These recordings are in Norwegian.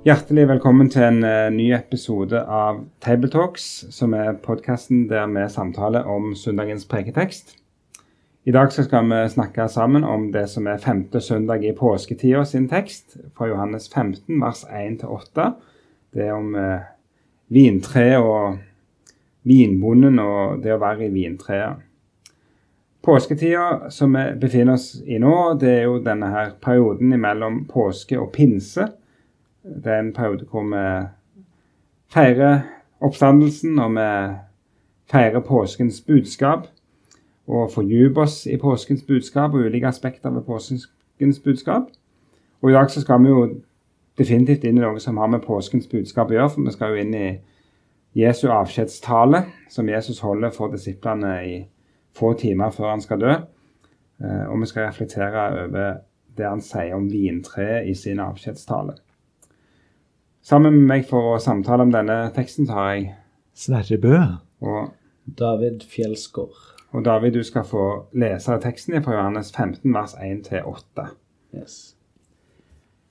Hjertelig velkommen til en uh, ny episode av Tabletalks, som er podkasten der vi samtaler om søndagens preketekst. I dag skal vi snakke sammen om det som er femte søndag i påsketida sin tekst, fra Johannes 15, vers 1-8. Det er om uh, vintre og vinbonden og det å være i vintreet. Påsketida som vi befinner oss i nå, det er jo denne her perioden mellom påske og pinse det er en periode hvor vi feirer oppstandelsen, og vi feirer påskens budskap. Og fordyper oss i påskens budskap og ulike aspekter ved påskens budskap. Og i dag så skal vi jo definitivt inn i noe som har med påskens budskap å gjøre, for vi skal jo inn i Jesu avskjedstale, som Jesus holder for disiplene i få timer før han skal dø. Eh, og vi skal reflektere over det han sier om vintreet i sin avskjedstale. Sammen med meg for å samtale om denne teksten så har jeg Sverre Bø. Og, David Fjelsgaard. og David, du skal få lese teksten fra Johannes 15, vers 1-8. Yes.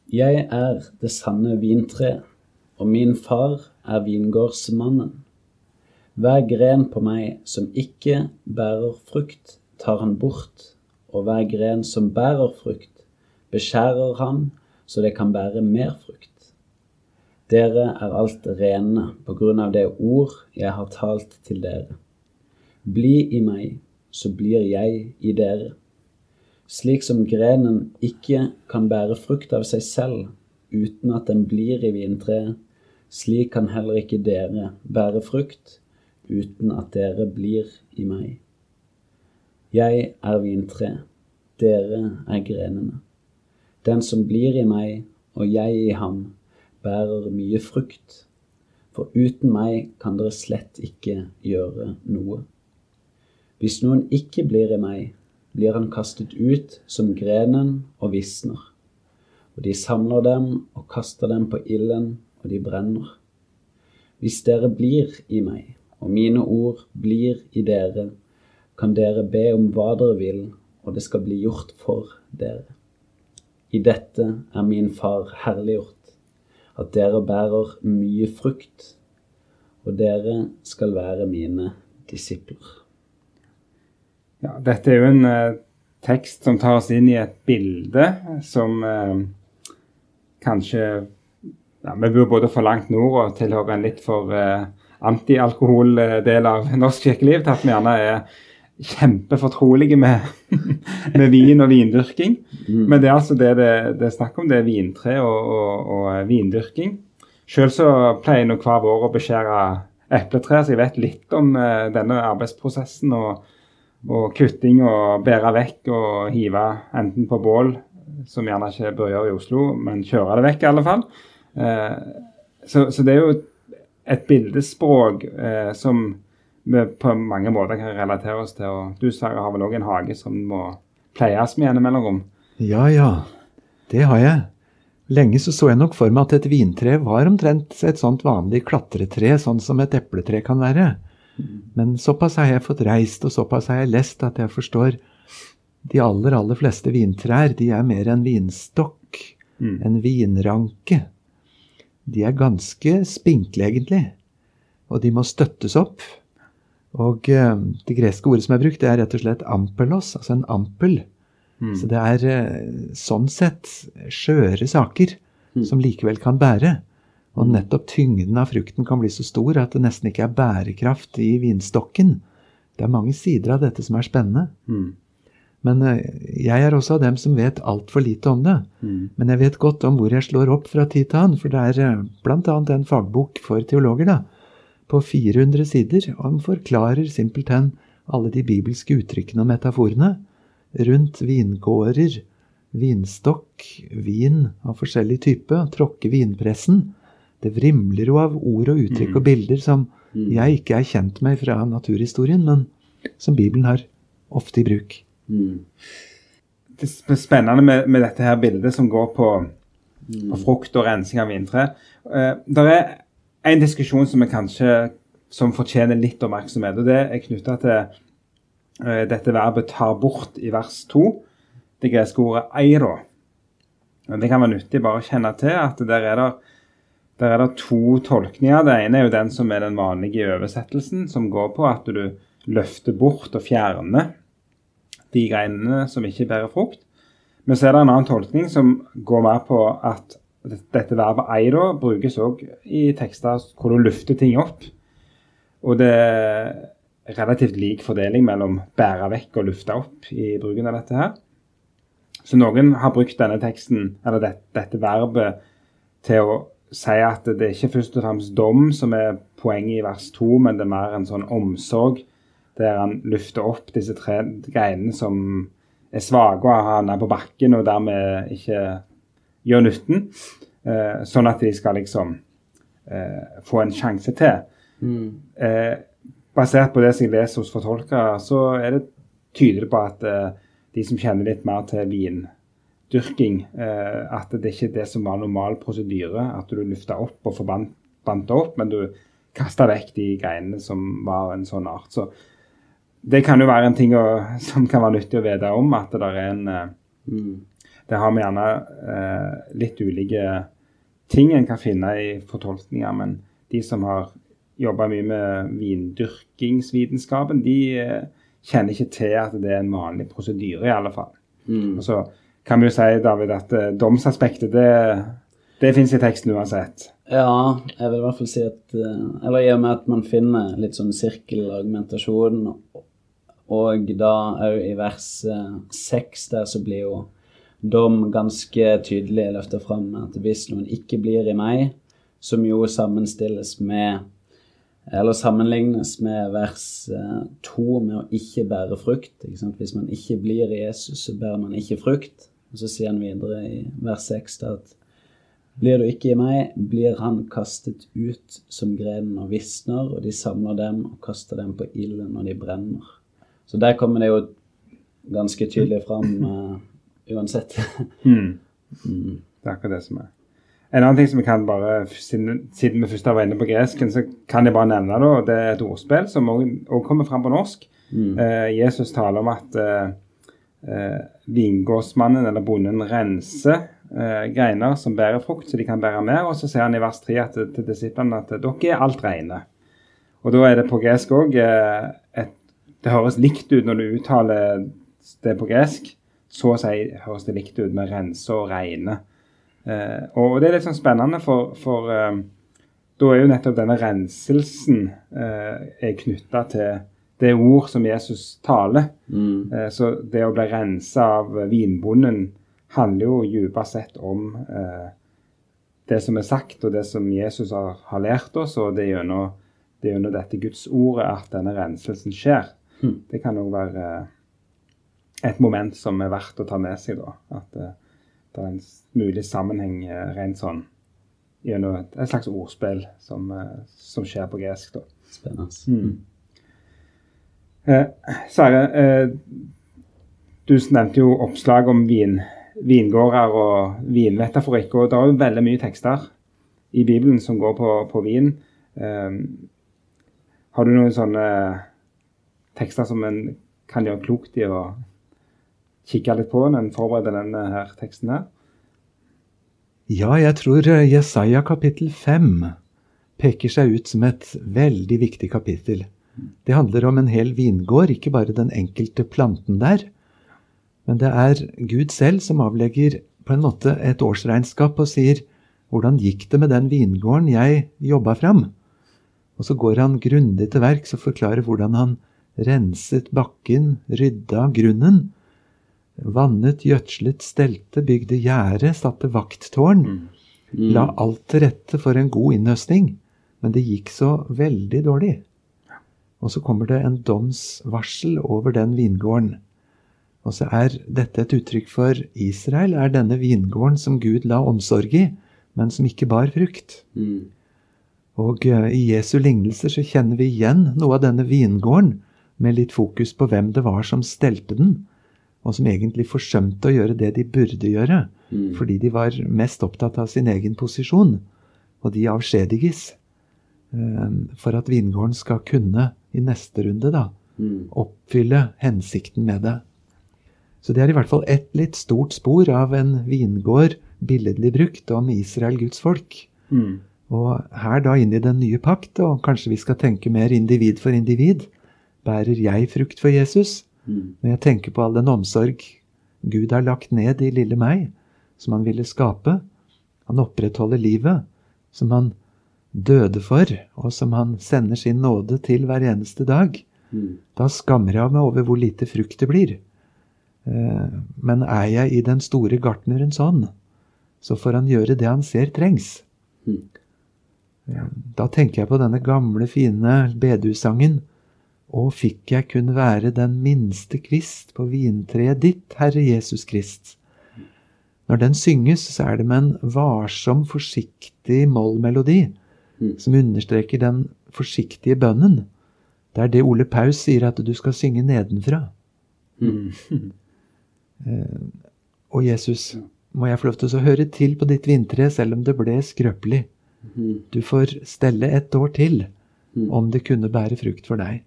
Jeg er det sanne vintre, og min far er vingårdsmannen. Hver gren på meg som ikke bærer frukt, tar han bort, og hver gren som bærer frukt, beskjærer han så det kan bære mer frukt. Dere er alt rene på grunn av det ord jeg har talt til dere. Bli i meg, så blir jeg i dere. Slik som grenen ikke kan bære frukt av seg selv uten at den blir i vintreet, slik kan heller ikke dere bære frukt uten at dere blir i meg. Jeg er vintre, dere er grenene. Den som blir i meg og jeg i ham, bærer mye frukt, for uten meg kan dere slett ikke gjøre noe. Hvis noen ikke blir i meg, blir han kastet ut som grenen og visner. Og de samler dem og kaster dem på ilden, og de brenner. Hvis dere blir i meg, og mine ord blir i dere, kan dere be om hva dere vil, og det skal bli gjort for dere. I dette er min far herliggjort at dere bærer mye frukt, og dere skal være mine disipler. Ja, dette er jo en eh, tekst som tar oss inn i et bilde som eh, kanskje ja, Vi bor både for langt nord og tilhører en litt for antialkohol del av norsk kirkeliv til at vi gjerne er kjempefortrolige med, med vin og vindyrking. Mm. Men det er altså det det, det er snakk om, det er vintre og, og, og vindyrking. Sjøl så pleier jeg hver vår å beskjære epletre, så jeg vet litt om uh, denne arbeidsprosessen. Og, og kutting og bære vekk og hive enten på bål, som gjerne ikke bør gjøre i Oslo, men kjøre det vekk i alle fall. Uh, så, så, det er jo et bildespråk uh, som vi på mange måter kan relatere oss til. Og du Sverre har vel òg en hage som må pleies med gjennom mellomrom? Ja, ja. Det har jeg. Lenge så, så jeg nok for meg at et vintre var omtrent et sånt vanlig klatretre, sånn som et epletre kan være. Men såpass har jeg fått reist, og såpass har jeg lest at jeg forstår de aller, aller fleste vintrær de er mer en vinstokk, mm. en vinranke. De er ganske spinkle, egentlig. Og de må støttes opp. Og uh, det greske ordet som er brukt, det er rett og slett ampelos, altså en ampel. Mm. Så det er uh, sånn sett skjøre saker mm. som likevel kan bære. Og hmm. nettopp tyngden av frukten kan bli så stor at det nesten ikke er bærekraft i vinstokken. Det er mange sider av dette som er spennende. Mm. Men uh, jeg er også av dem som vet altfor lite om det. Mm. Men jeg vet godt om hvor jeg slår opp fra tid til annen, for det er bl.a. en fagbok for teologer da, på 400 sider, og han forklarer simpelthen alle de bibelske uttrykkene og metaforene rundt vingårder, vinstokk, vin av forskjellig type, tråkke vinpressen. Det vrimler jo av ord og uttrykk og bilder som jeg ikke er kjent med fra naturhistorien, men som Bibelen har ofte i bruk. Mm. Det er spennende med, med dette her bildet som går på, på frukt og rensing av vintre. Uh, der er en diskusjon som kanskje som fortjener litt oppmerksomhet. og Det er knytta til uh, dette verbet 'tar bort' i vers 2. Det greske ordet 'eiro'. Det kan være nyttig bare å kjenne til at der er det der er det to tolkninger. Det ene er jo den som er den vanlige oversettelsen, som går på at du løfter bort og fjerner de greinene som ikke bærer frukt. Men så er det en annen tolkning som går mer på at dette verbet 'eiro' brukes òg i tekster hvor du løfter ting opp. Og det er relativt lik fordeling mellom bære vekk og lufte opp i bruken av dette her. Så noen har brukt denne teksten, eller dette, dette verbet til å si at det er ikke først og fremst dom som er poenget i vers 2, men det er mer en sånn omsorg, der han løfter opp disse tre greinene som er svake og har ned på bakken, og dermed ikke gjør nytten. Eh, sånn at de skal liksom eh, få en sjanse til. Eh, basert på det som jeg leser hos fortolkere, så er det tydelig på at eh, de som kjenner litt mer til vindyrking, eh, at det ikke er det som var normal prosedyre, at du løfta opp og forbandt opp, men du kasta vekk de greinene som var en sånn art. Så det kan jo være en ting å, som kan være nyttig å vite om, at det er en eh, Mm. Det har vi gjerne eh, litt ulike ting en kan finne i fortolkninger, men de som har jobba mye med vindyrkingsvitenskapen, de eh, kjenner ikke til at det er en vanlig prosedyre, i alle fall. Mm. Og så kan vi jo si, David, at eh, domsaspektet, det, det fins i teksten uansett. Ja, jeg vil i hvert fall si at eh, Eller i og med at man finner litt sånn sirkelargumentasjon, og da òg i vers eh, seks der så blir jo dom ganske tydelig løfter fram at hvis noen ikke blir i meg, som jo sammenstilles med eller sammenlignes med vers eh, to med å ikke bære frukt. Ikke? Hvis man ikke blir i Jesus, så bærer man ikke frukt. Og så sier han videre i vers seks at blir du ikke i meg, blir han kastet ut som grenen og visner, og de samler dem og kaster dem på ilden når de brenner. Så der kommer det jo ganske tydelig fram uh, uansett. Mm. Det er akkurat det som er. En annen ting som vi kan bare, siden, siden vi først var inne på gresken, så kan jeg bare nevne det, og det er et ordspill som også kommer fram på norsk. Eh, Jesus taler om at eh, eh, vingårdsmannen eller bonden renser eh, greiner som bærer frukt, så de kan bære mer. Og så sier han i vers 3 at, til disiplene at dere er alt reine. Og da er det på gresk òg eh, Det høres likt ut når du uttaler det på gresk. Så å si høres det likt ut med rense og regne. Eh, og det er litt sånn spennende, for, for eh, da er jo nettopp denne renselsen eh, knytta til det ord som Jesus taler. Mm. Eh, så det å bli rensa av vinbonden handler jo dypest sett om eh, det som er sagt, og det som Jesus har, har lært oss, og det er gjennom, det er gjennom dette Guds ordet at denne renselsen skjer. Mm. Det kan òg være et moment som er verdt å ta med seg, da. At eh, det er en mulig sammenheng eh, rent sånn gjennom et, et slags ordspill som, eh, som skjer på gresk, da. Spennende. Mm. Eh, Sverre, eh, du nevnte jo oppslag om vin, vingårder og vinmetaforikk, og det er jo veldig mye tekster i Bibelen som går på, på vin. Eh, har du noen sånne tekster som en kan gjøre klokt i å kikke litt på når en forbereder denne her teksten her? Ja, jeg tror eh, Jesaja kapittel 5 peker seg ut som et veldig viktig kapittel. Det handler om en hel vingård, ikke bare den enkelte planten der. Men det er Gud selv som avlegger på en måte et årsregnskap og sier hvordan gikk det med den vingården jeg jobba fram? Og så går han grundig til verks og forklarer hvordan han renset bakken, rydda grunnen, vannet, gjødslet, stelte, bygde gjerde, satte vakttårn, la alt til rette for en god innhøstning. Men det gikk så veldig dårlig. Og så kommer det en domsvarsel over den vingården. Og så er dette et uttrykk for Israel er denne vingården som Gud la omsorg i, men som ikke bar frukt. Mm. Og eh, i Jesu lignelser så kjenner vi igjen noe av denne vingården, med litt fokus på hvem det var som stelte den, og som egentlig forsømte å gjøre det de burde gjøre, Mm. fordi de var mest opptatt av sin egen posisjon, og de avskjediges. eh, For at vingården skal kunne, i neste runde, da, Mm. oppfylle hensikten med det. Så det er i hvert fall ett litt stort spor av en vingård billedlig brukt om Israel, Guds folk. Mm. Og her da inn i den nye pakt, og kanskje vi skal tenke mer individ for individ. Bærer jeg frukt for Jesus? Mm. Når jeg tenker på all den omsorg Gud har lagt ned i lille meg, som han ville skape. Han opprettholder livet, som han døde for, og som han sender sin nåde til hver eneste dag. Mm. Da skammer jeg meg over hvor lite frukt det blir. Eh, Men er jeg i den store gartnerens hånd, så får han gjøre det han ser trengs. Mm. Eh, Da tenker jeg på denne gamle, fine bedehussangen. Å, fikk jeg kun være den minste kvist på vintreet ditt, Herre Jesus Krist. Når den synges, så er det med en varsom, forsiktig mollmelodi, Mm. som understreker den forsiktige bønnen. Det er det Ole Paus sier at du skal synge nedenfra. Mm. Og Jesus, må jeg få lov til å høre til på ditt vintre, selv om det ble skrøpelig. Mm. Du får stelle et år til, Mm. om det kunne bære frukt for deg.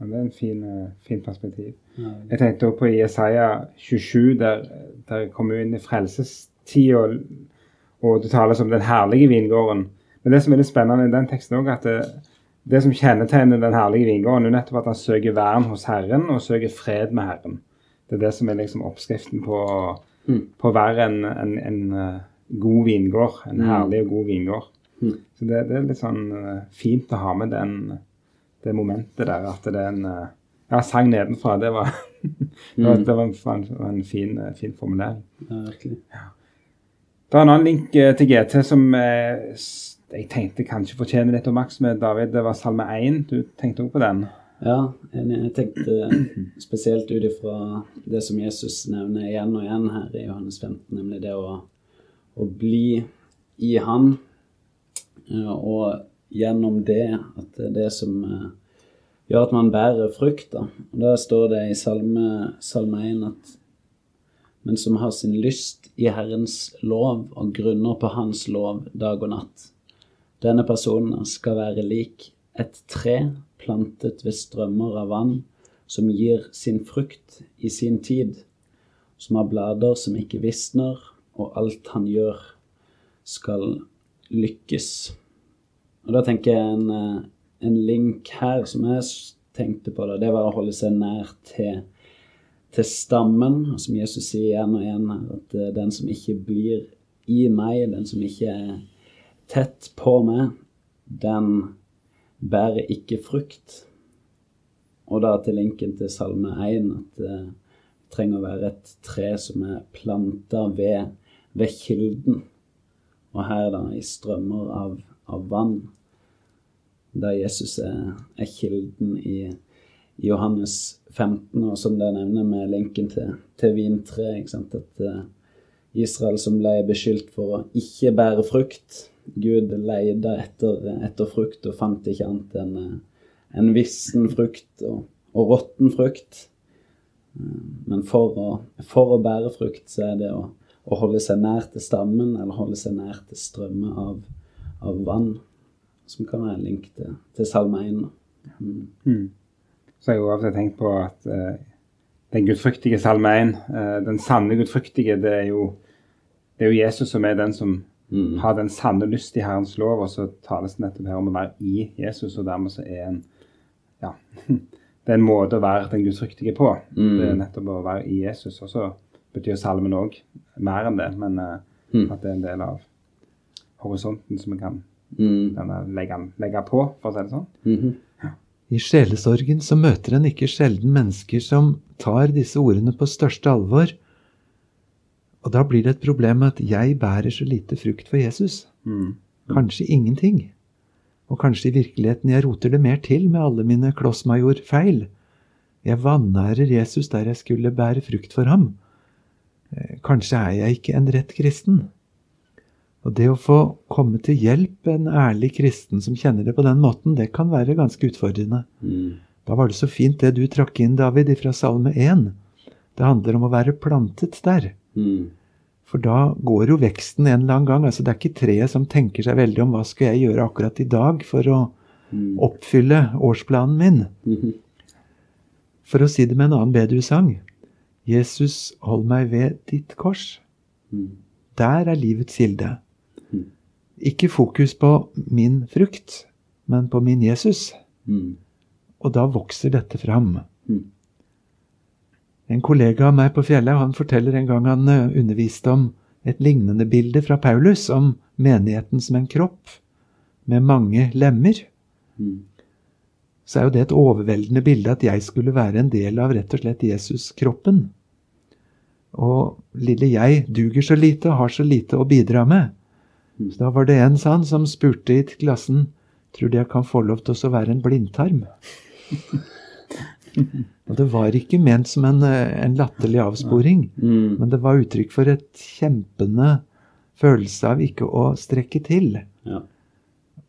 Ja, det er en fin, eh, fin perspektiv. Ja. Jeg tenkte også på Jesaja 27, der, der jeg kommer inn i frelsestid, og, og det tales om den herlige vingården. Men det som er litt spennende i den teksten også, at det, det som kjennetegner den herlige vingården, er nettopp at han søker vern hos Herren og søker fred med Herren. Det er det som er liksom oppskriften på, Mm. på å være en, en, en eh, god vingård. En Mm. herlig og god vingård. Mm. Så det, det er litt sånn eh, fint å ha med den, det momentet der, at det er en eh, Ja, sang nedenfra, det var, det var, Mm. det var en, en, en fin, eh, fin formulering. Ja, virkelig. Det er en annen link til GT som eh, jeg tenkte kanskje fortjener litt oppmerksomhet. David, det var Salme 1. Du tenkte òg på den? Ja. Jeg tenkte spesielt ut ifra det som Jesus nevner igjen og igjen her i Johannes 15, nemlig det å, å bli i Han, og gjennom det at det er det som eh, gjør at man bærer frukt. Da. Og da står det i Salme, salme 1 at men som har sin lyst i Herrens lov og grunner på Hans lov dag og natt. Denne personen skal være lik et tre plantet ved strømmer av vann, som gir sin frukt i sin tid, som har blader som ikke visner, og alt han gjør, skal lykkes. Og da tenker jeg en, eh, en link her som jeg tenkte på, da, det var å holde seg nær til, til stammen, som Jesus sier igjen og igjen her, at eh, den som ikke blir i meg, den som ikke er tett på meg, den bærer ikke frukt. Og da til linken til Salme 1 at eh, det trenger å være et tre som er planta ved, ved kilden. Og her da i strømmer av, av vann. Da Jesus er, er kilden i, Johannes 15, og som det nevner med linken til, til vintre, ikke sant? at eh, Israel som ble beskyldt for å ikke bære frukt. Gud leide etter, etter frukt og fant ikke annet enn eh, en vissen frukt og, og råtten frukt. Eh, Men for å, for å bære frukt, så er det å, å holde seg nær til stammen, eller holde seg nær til strømmer av, av vann, som kan være en link til, til Salme 1. da. Mm. Mm. Så har jeg og til tenkt på at eh, den gudfryktige Salme 1, eh, den sanne gudfryktige, det er, jo, det er jo Jesus som er den som Mm. har den sanne lyst i Herrens lov, og så tales det nettopp her om å være i Jesus, og dermed så er en ja, det er en måte å være den gudfryktige på. Mm. Det er nettopp å være i Jesus. Og så betyr salmen òg mer enn det, men Mm. at det er en del av horisonten som vi kan, Mm. legge, legge på, for å si det sånn. Mhm. I sjelesorgen så møter en ikke sjelden mennesker som tar disse ordene på største alvor. Og da blir det et problem at jeg bærer så lite frukt for Jesus. Mm. Kanskje ingenting. Og kanskje i virkeligheten jeg roter det mer til med alle mine klossmajor-feil. Jeg vanærer Jesus der jeg skulle bære frukt for ham. Eh, Kanskje er jeg ikke en rett kristen. Og det å få komme til hjelp en ærlig kristen som kjenner det på den måten, det kan være ganske utfordrende. Mm. Da var det så fint det du trakk inn, David, fra Salme 1. Det handler om å være plantet der. Mm. For da går jo veksten en eller annen gang. Altså Det er ikke treet som tenker seg veldig om hva skal jeg gjøre akkurat i dag for å Mm. oppfylle årsplanen min. Mhm. For å si det med en annen bedusang Jesus, hold meg ved ditt kors. Mm. Der er livets kilde. Mm. Ikke fokus på min frukt, men på min Jesus. Mm. Og da vokser dette fram. Mm. En kollega av meg på fjellet han forteller en gang han eh, underviste om et lignende bilde fra Paulus, om menigheten som en kropp med mange lemmer. Mm. Så er jo det et overveldende bilde at jeg skulle være en del av rett og slett Jesus-kroppen. Og lille jeg duger så lite og har så lite å bidra med. Mm. Så da var det en sann som spurte i klassen tror du jeg kan få lov til å være en blindtarm. Og det var ikke ment som en, eh, en latterlig avsporing, Mm. men det var uttrykk for et kjempende følelse av ikke å strekke til. Ja.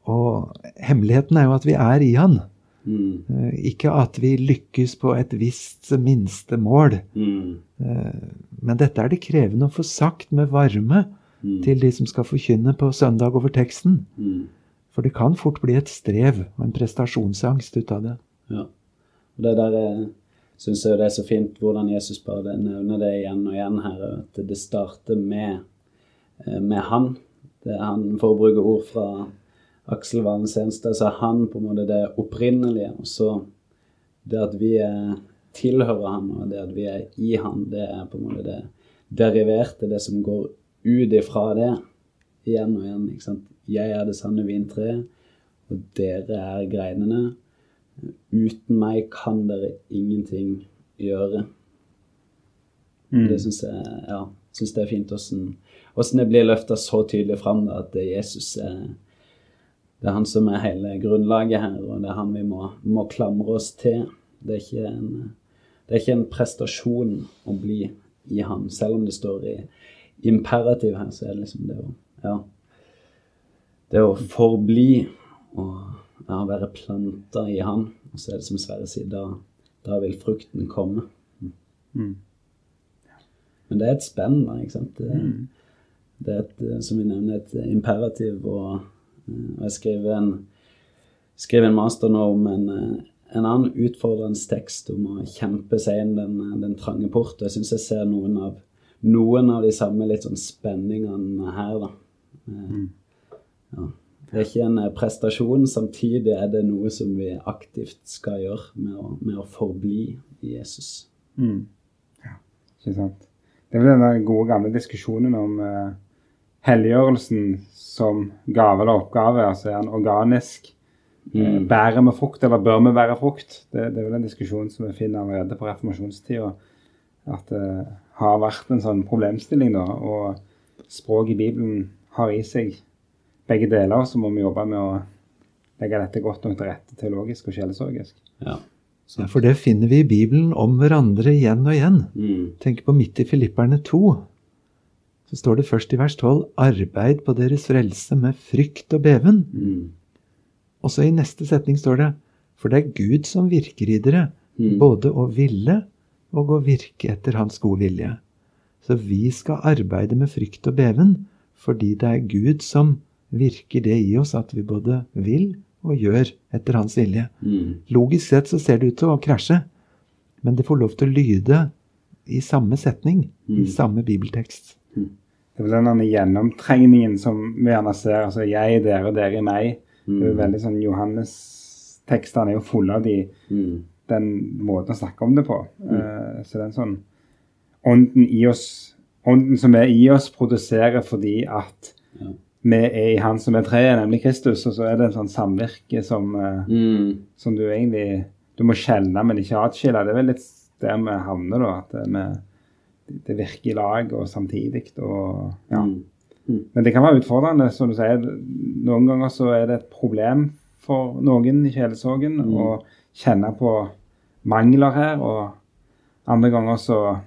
Og hemmeligheten er jo at vi er i han. Mm. Eh, Ikke at vi lykkes på et visst minste mål. Mm. Eh, Men dette er det krevende å få sagt med varme Mm. til de som skal forkynne på søndag over teksten. For det kan fort bli et strev og en prestasjonsangst ut av det. Ja. Og det der syns jeg det er så fint hvordan Jesus bare nevner det igjen og igjen her, at det starter med, eh, med han. Det er han, For å bruke ord fra Aksel Valen Senstad, så er han på en måte det opprinnelige. Og så det at vi er, tilhører han, og det at vi er i han, det er på en måte det deriverte, det som går ut ifra det. Igjen og igjen. ikke sant? Jeg er det sanne vintreet, og dere er greinene. Uten meg kan dere ingenting gjøre. Mm. Det syns jeg, ja, synes det er fint åssen det blir løfta så tydelig fram da, at Jesus er det er han som er hele grunnlaget her, og det er han vi må, må klamre oss til. Det er, ikke en, det er ikke en prestasjon å bli i han, selv om det står i imperativ her, så er det liksom det å ja, det å forbli og ja, være planta i han. Og så er det som Sverre sier, da, da vil frukten komme. Mm. Men det er et spenn, da, ikke sant. Det, det er et, som vi nevner, et imperativ. Og jeg skrev en, skrev en master nå om en, eh, en annen utfordrende tekst om å kjempe seg inn den, den trange port. Og jeg syns jeg ser noen av, noen av de samme litt sånn spenningene her, da. Eh, Ja. Det er ikke en eh, prestasjon, samtidig er det noe som vi aktivt skal gjøre med å, med å forbli i Jesus. Mm. Ja, ikke sant. Det er vel den gode gamle diskusjonen om eh, helliggjørelsen som gave eller oppgave. Altså er den organisk? Mm. bærer vi frukt, eller bør vi bære frukt? Det, det er vel en diskusjon som vi finner allerede på reformasjonstida. At det har vært en sånn problemstilling, da. Og språket i Bibelen har i seg begge deler. Så må vi jobbe med å legge dette godt nok til rette teologisk og sjelesorgisk. Ja. Ja, For det finner vi i Bibelen om hverandre igjen og igjen. Mm. Tenk på midt i Filipperne 2. Så står det først i vers 12 Arbeid på deres frelse med frykt og beven. Mm. Og så i neste setning står det For det er Gud som virker i dere, Mm. både å ville og å virke etter Hans gode vilje. Så vi skal arbeide med frykt og beven, fordi det er Gud som virker det i oss at vi både vil og gjør etter Hans vilje. Mm. Logisk sett så ser det ut til å krasje, men det får lov til å lyde i samme setning, i Mm. samme bibeltekst. Det er vel denne gjennomtrengningen som vi gjerne ser. altså Jeg, dere dere i meg. Det er Mm. veldig sånn Johannes-tekstene er jo fulle av de, Mm. den måten å snakke om det på. Uh, så det er en sånn Ånden i oss Ånden som er i oss, produserer fordi at Ja. vi er i Han som er treet, nemlig Kristus. Og så er det en sånn samvirke som, uh, Mm. som du egentlig Du må skjelne, men ikke atskille. Det er vel litt der vi havner, da. At vi, det virker i lag og samtidig. Og, ja. Mm. Men det kan være utfordrende. som du sier. Noen ganger så er det et problem for noen i kjelesorgen Mm. å kjenne på mangler her, og andre ganger så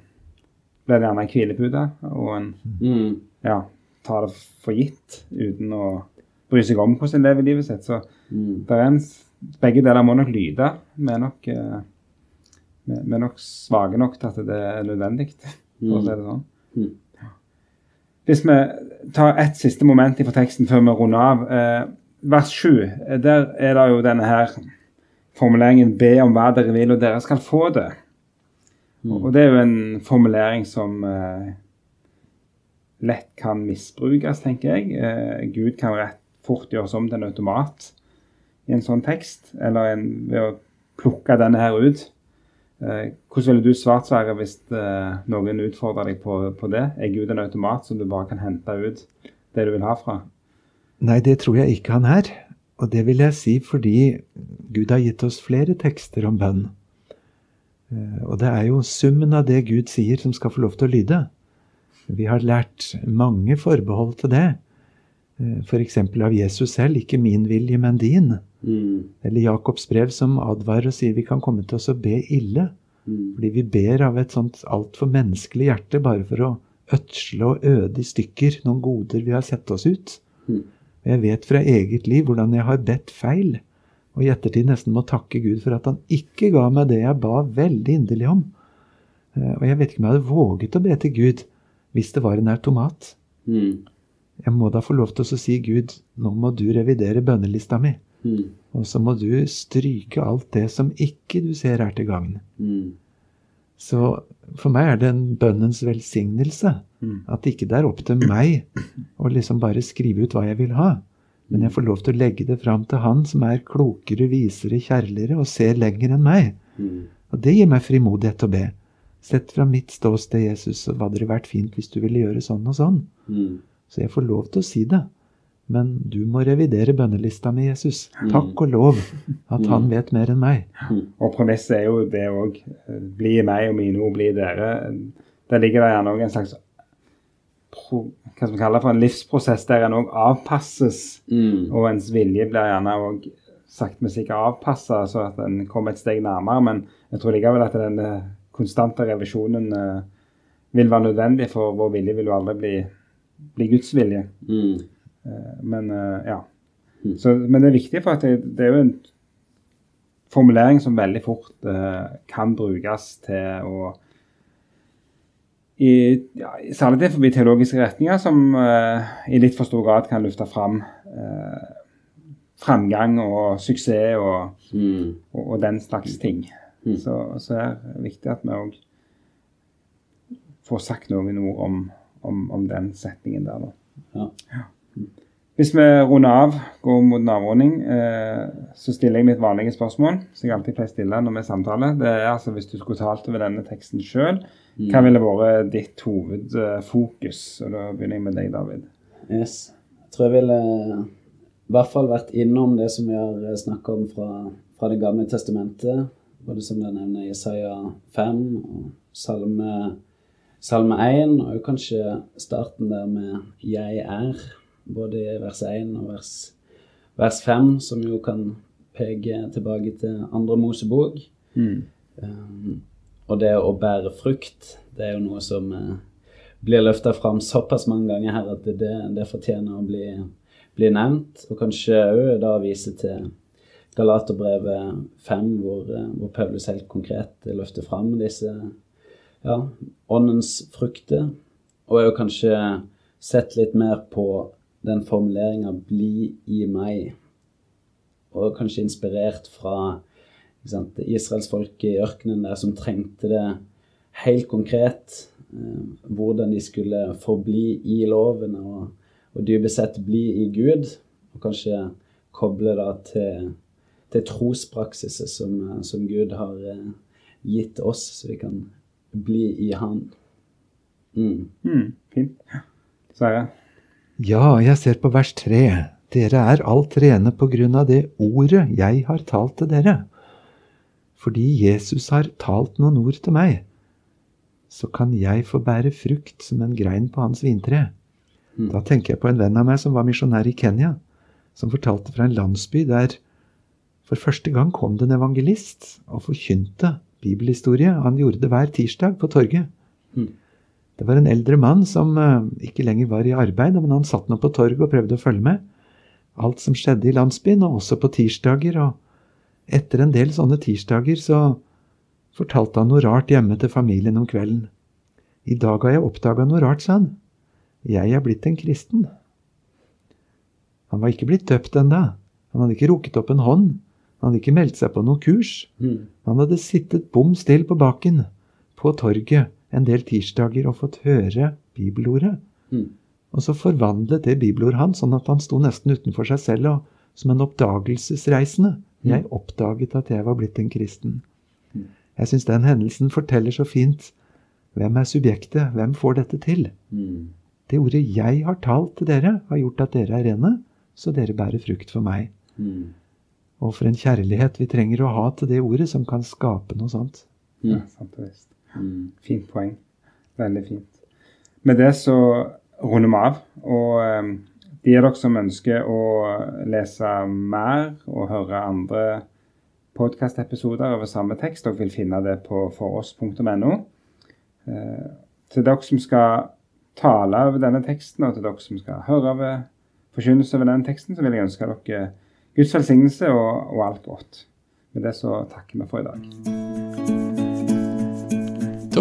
blir det gjerne en hvilepute, og en Mm. ja, tar det for gitt uten å bry seg om hvordan en lever livet sitt. Så Mm. det er en, begge deler må nok lyde. Vi er nok, eh, vi vi er nok svake nok til at det er nødvendig, for å si det sånn. Mm. Hvis vi tar ett siste moment fra teksten før vi runder av. Eh, vers 7, eh, der er det jo denne her formuleringen 'be om hva dere vil, og dere skal få det'. Og og det er jo en formulering som eh, lett kan misbrukes, tenker jeg. Eh, Gud kan rett fort gjøres om til en automat i en sånn tekst, eller en, ved å plukke denne her ut. Eh, hvordan ville du svart, Sverre, hvis eh, noen utfordrer deg på, på det? Er Gud en automat som du bare kan hente ut det du vil ha fra? Nei, det tror jeg ikke han er. Og det vil jeg si fordi Gud har gitt oss flere tekster om bønn. Eh, Og det er jo summen av det Gud sier, som skal få lov til å lyde. Vi har lært mange forbehold til det. F.eks. av Jesus selv. Ikke min vilje, men din. Mm. Eller Jakobs brev som advarer og sier vi kan komme til oss å be ille. Mm. Fordi vi ber av et sånt altfor menneskelig hjerte bare for å ødsle og øde i stykker noen goder vi har sett oss ut. Mm. Jeg vet fra eget liv hvordan jeg har bedt feil, og i ettertid nesten må takke Gud for at han ikke ga meg det jeg ba veldig inderlig om. Eh, Og jeg vet ikke om jeg hadde våget å be til Gud hvis det var en automat. Mm. Jeg må da få lov til å si Gud, nå må du revidere bønnelista mi. Mm. Og så må du stryke alt det som ikke du ser er til gagn. Mm. Så for meg er det en bønnens velsignelse. Mm. At ikke det er opp til meg å liksom bare skrive ut hva jeg vil ha. Men jeg får lov til å legge det fram til Han som er klokere, visere, kjærligere og ser lenger enn meg. Mm. Og det gir meg frimodighet til å be. Sett fra mitt ståsted, Jesus, så hadde det vært fint hvis du ville gjøre sånn og sånn. Mm. Så jeg får lov til å si det. Men du må revidere bønnelista mi, Jesus. Takk og lov at han vet mer enn meg. Og premisset er jo det òg. Bli meg, og mine ord bli dere. Der ligger det gjerne òg en slags pro, hva skal vi kalle det for en livsprosess der en òg avpasses. Mm. Og ens vilje blir gjerne òg sakte, men sikkert avpassa, så at en kommer et steg nærmere. Men jeg tror likevel at den eh, konstante revisjonen eh, vil være nødvendig, for vår vilje vil jo aldri bli, bli Guds vilje. Mm. Eh, Men eh, ja. Mm. Så, men det er viktig, for at det, det er jo en formulering som veldig fort eh, kan brukes til å i, ja, særlig det forbi teologiske retninger, som eh, i litt for stor grad kan lufte fram eh, framgang og suksess og, Mm. og, og den slags ting. Mm. Så, så er det viktig at vi òg får sagt noen ord om, om, om den setningen der. Da. Ja. Hvis vi runder av, går mot en avrunding, eh, så stiller jeg mitt vanlige spørsmål, som jeg alltid pleier å stille når vi samtaler. Det er altså hvis du skulle talt over denne teksten sjøl, hva ville vært ditt hovedfokus? Og da begynner jeg med deg, David. Yes. Jeg tror jeg ville i hvert fall vært innom det som vi har snakka om fra, fra Det gamle testamentet. Både som du nevner Isaiah 5 og Salme, salme 1, og kanskje starten der med 'Jeg er', både i vers 1 og vers, vers 5, som jo kan peke tilbake til andre Mosebok. Um, og det å bære frukt, det er jo noe som eh, blir løfta fram såpass mange ganger her at det, det fortjener å bli, bli nevnt. Og kanskje òg da vise til Galaterbrevet 5, hvor, eh, hvor Paulus helt konkret løfter fram disse ja, åndens frukter. Og jo kanskje sett litt mer på den formuleringa 'bli i meg', og kanskje inspirert fra sant, israelsfolket i ørkenen der som trengte det helt konkret. Eh, hvordan de skulle forbli i loven og, og dypest sett bli i Gud. Og kanskje koble det til, til trospraksiser som, som Gud har eh, gitt oss, så vi kan bli i Han. Mm. Mm, fint. Sverre? Ja, jeg ser på vers tre. Dere er alt rene på grunn av det ordet jeg har talt til dere. Fordi Jesus har talt noen ord til meg, så kan jeg få bære frukt som en grein på hans vintre. Da tenker jeg på en venn av meg som var misjonær i Kenya, som fortalte fra en landsby der for første gang kom det en evangelist og forkynte bibelhistorie. Han gjorde det hver tirsdag på torget. Mm. Det var en eldre mann som eh, ikke lenger var i arbeid, men han satt nå på torget og prøvde å følge med. Alt som skjedde i landsbyen, og også på tirsdager. Og etter en del sånne tirsdager så fortalte han noe rart hjemme til familien om kvelden. I dag har jeg oppdaga noe rart, sa han. Jeg er blitt en kristen. Han var ikke blitt døpt enda. Han hadde ikke rukket opp en hånd. Han hadde ikke meldt seg på noe kurs. Mm. Han hadde sittet bom stille på baken, på torget en del tirsdager og fått høre bibelordet. Mm. Og så forvandlet det bibelordet han, sånn at han sto nesten utenfor seg selv og som en oppdagelsesreisende. Jeg oppdaget at jeg var blitt en kristen. Mm. Jeg syns den hendelsen forteller så fint hvem er subjektet, hvem får dette til? Mm. Det ordet 'jeg har talt til dere', har gjort at dere er rene, så dere bærer frukt for meg. Mm. Og for en kjærlighet vi trenger å ha til det ordet, som kan skape noe sånt. Ja, Mm. sant og visst. Mm. Fint poeng. Veldig fint. Med det så runder vi av. Og eh, de av dere som ønsker å lese mer og høre andre podkastepisoder over samme tekst, dere vil finne det på foross.no. Eh, til dere som skal tale over denne teksten, og til dere som skal høre over forkynnelse over denne teksten, så vil jeg ønske dere Guds velsignelse og, og alt godt. Med det så takker vi for i dag.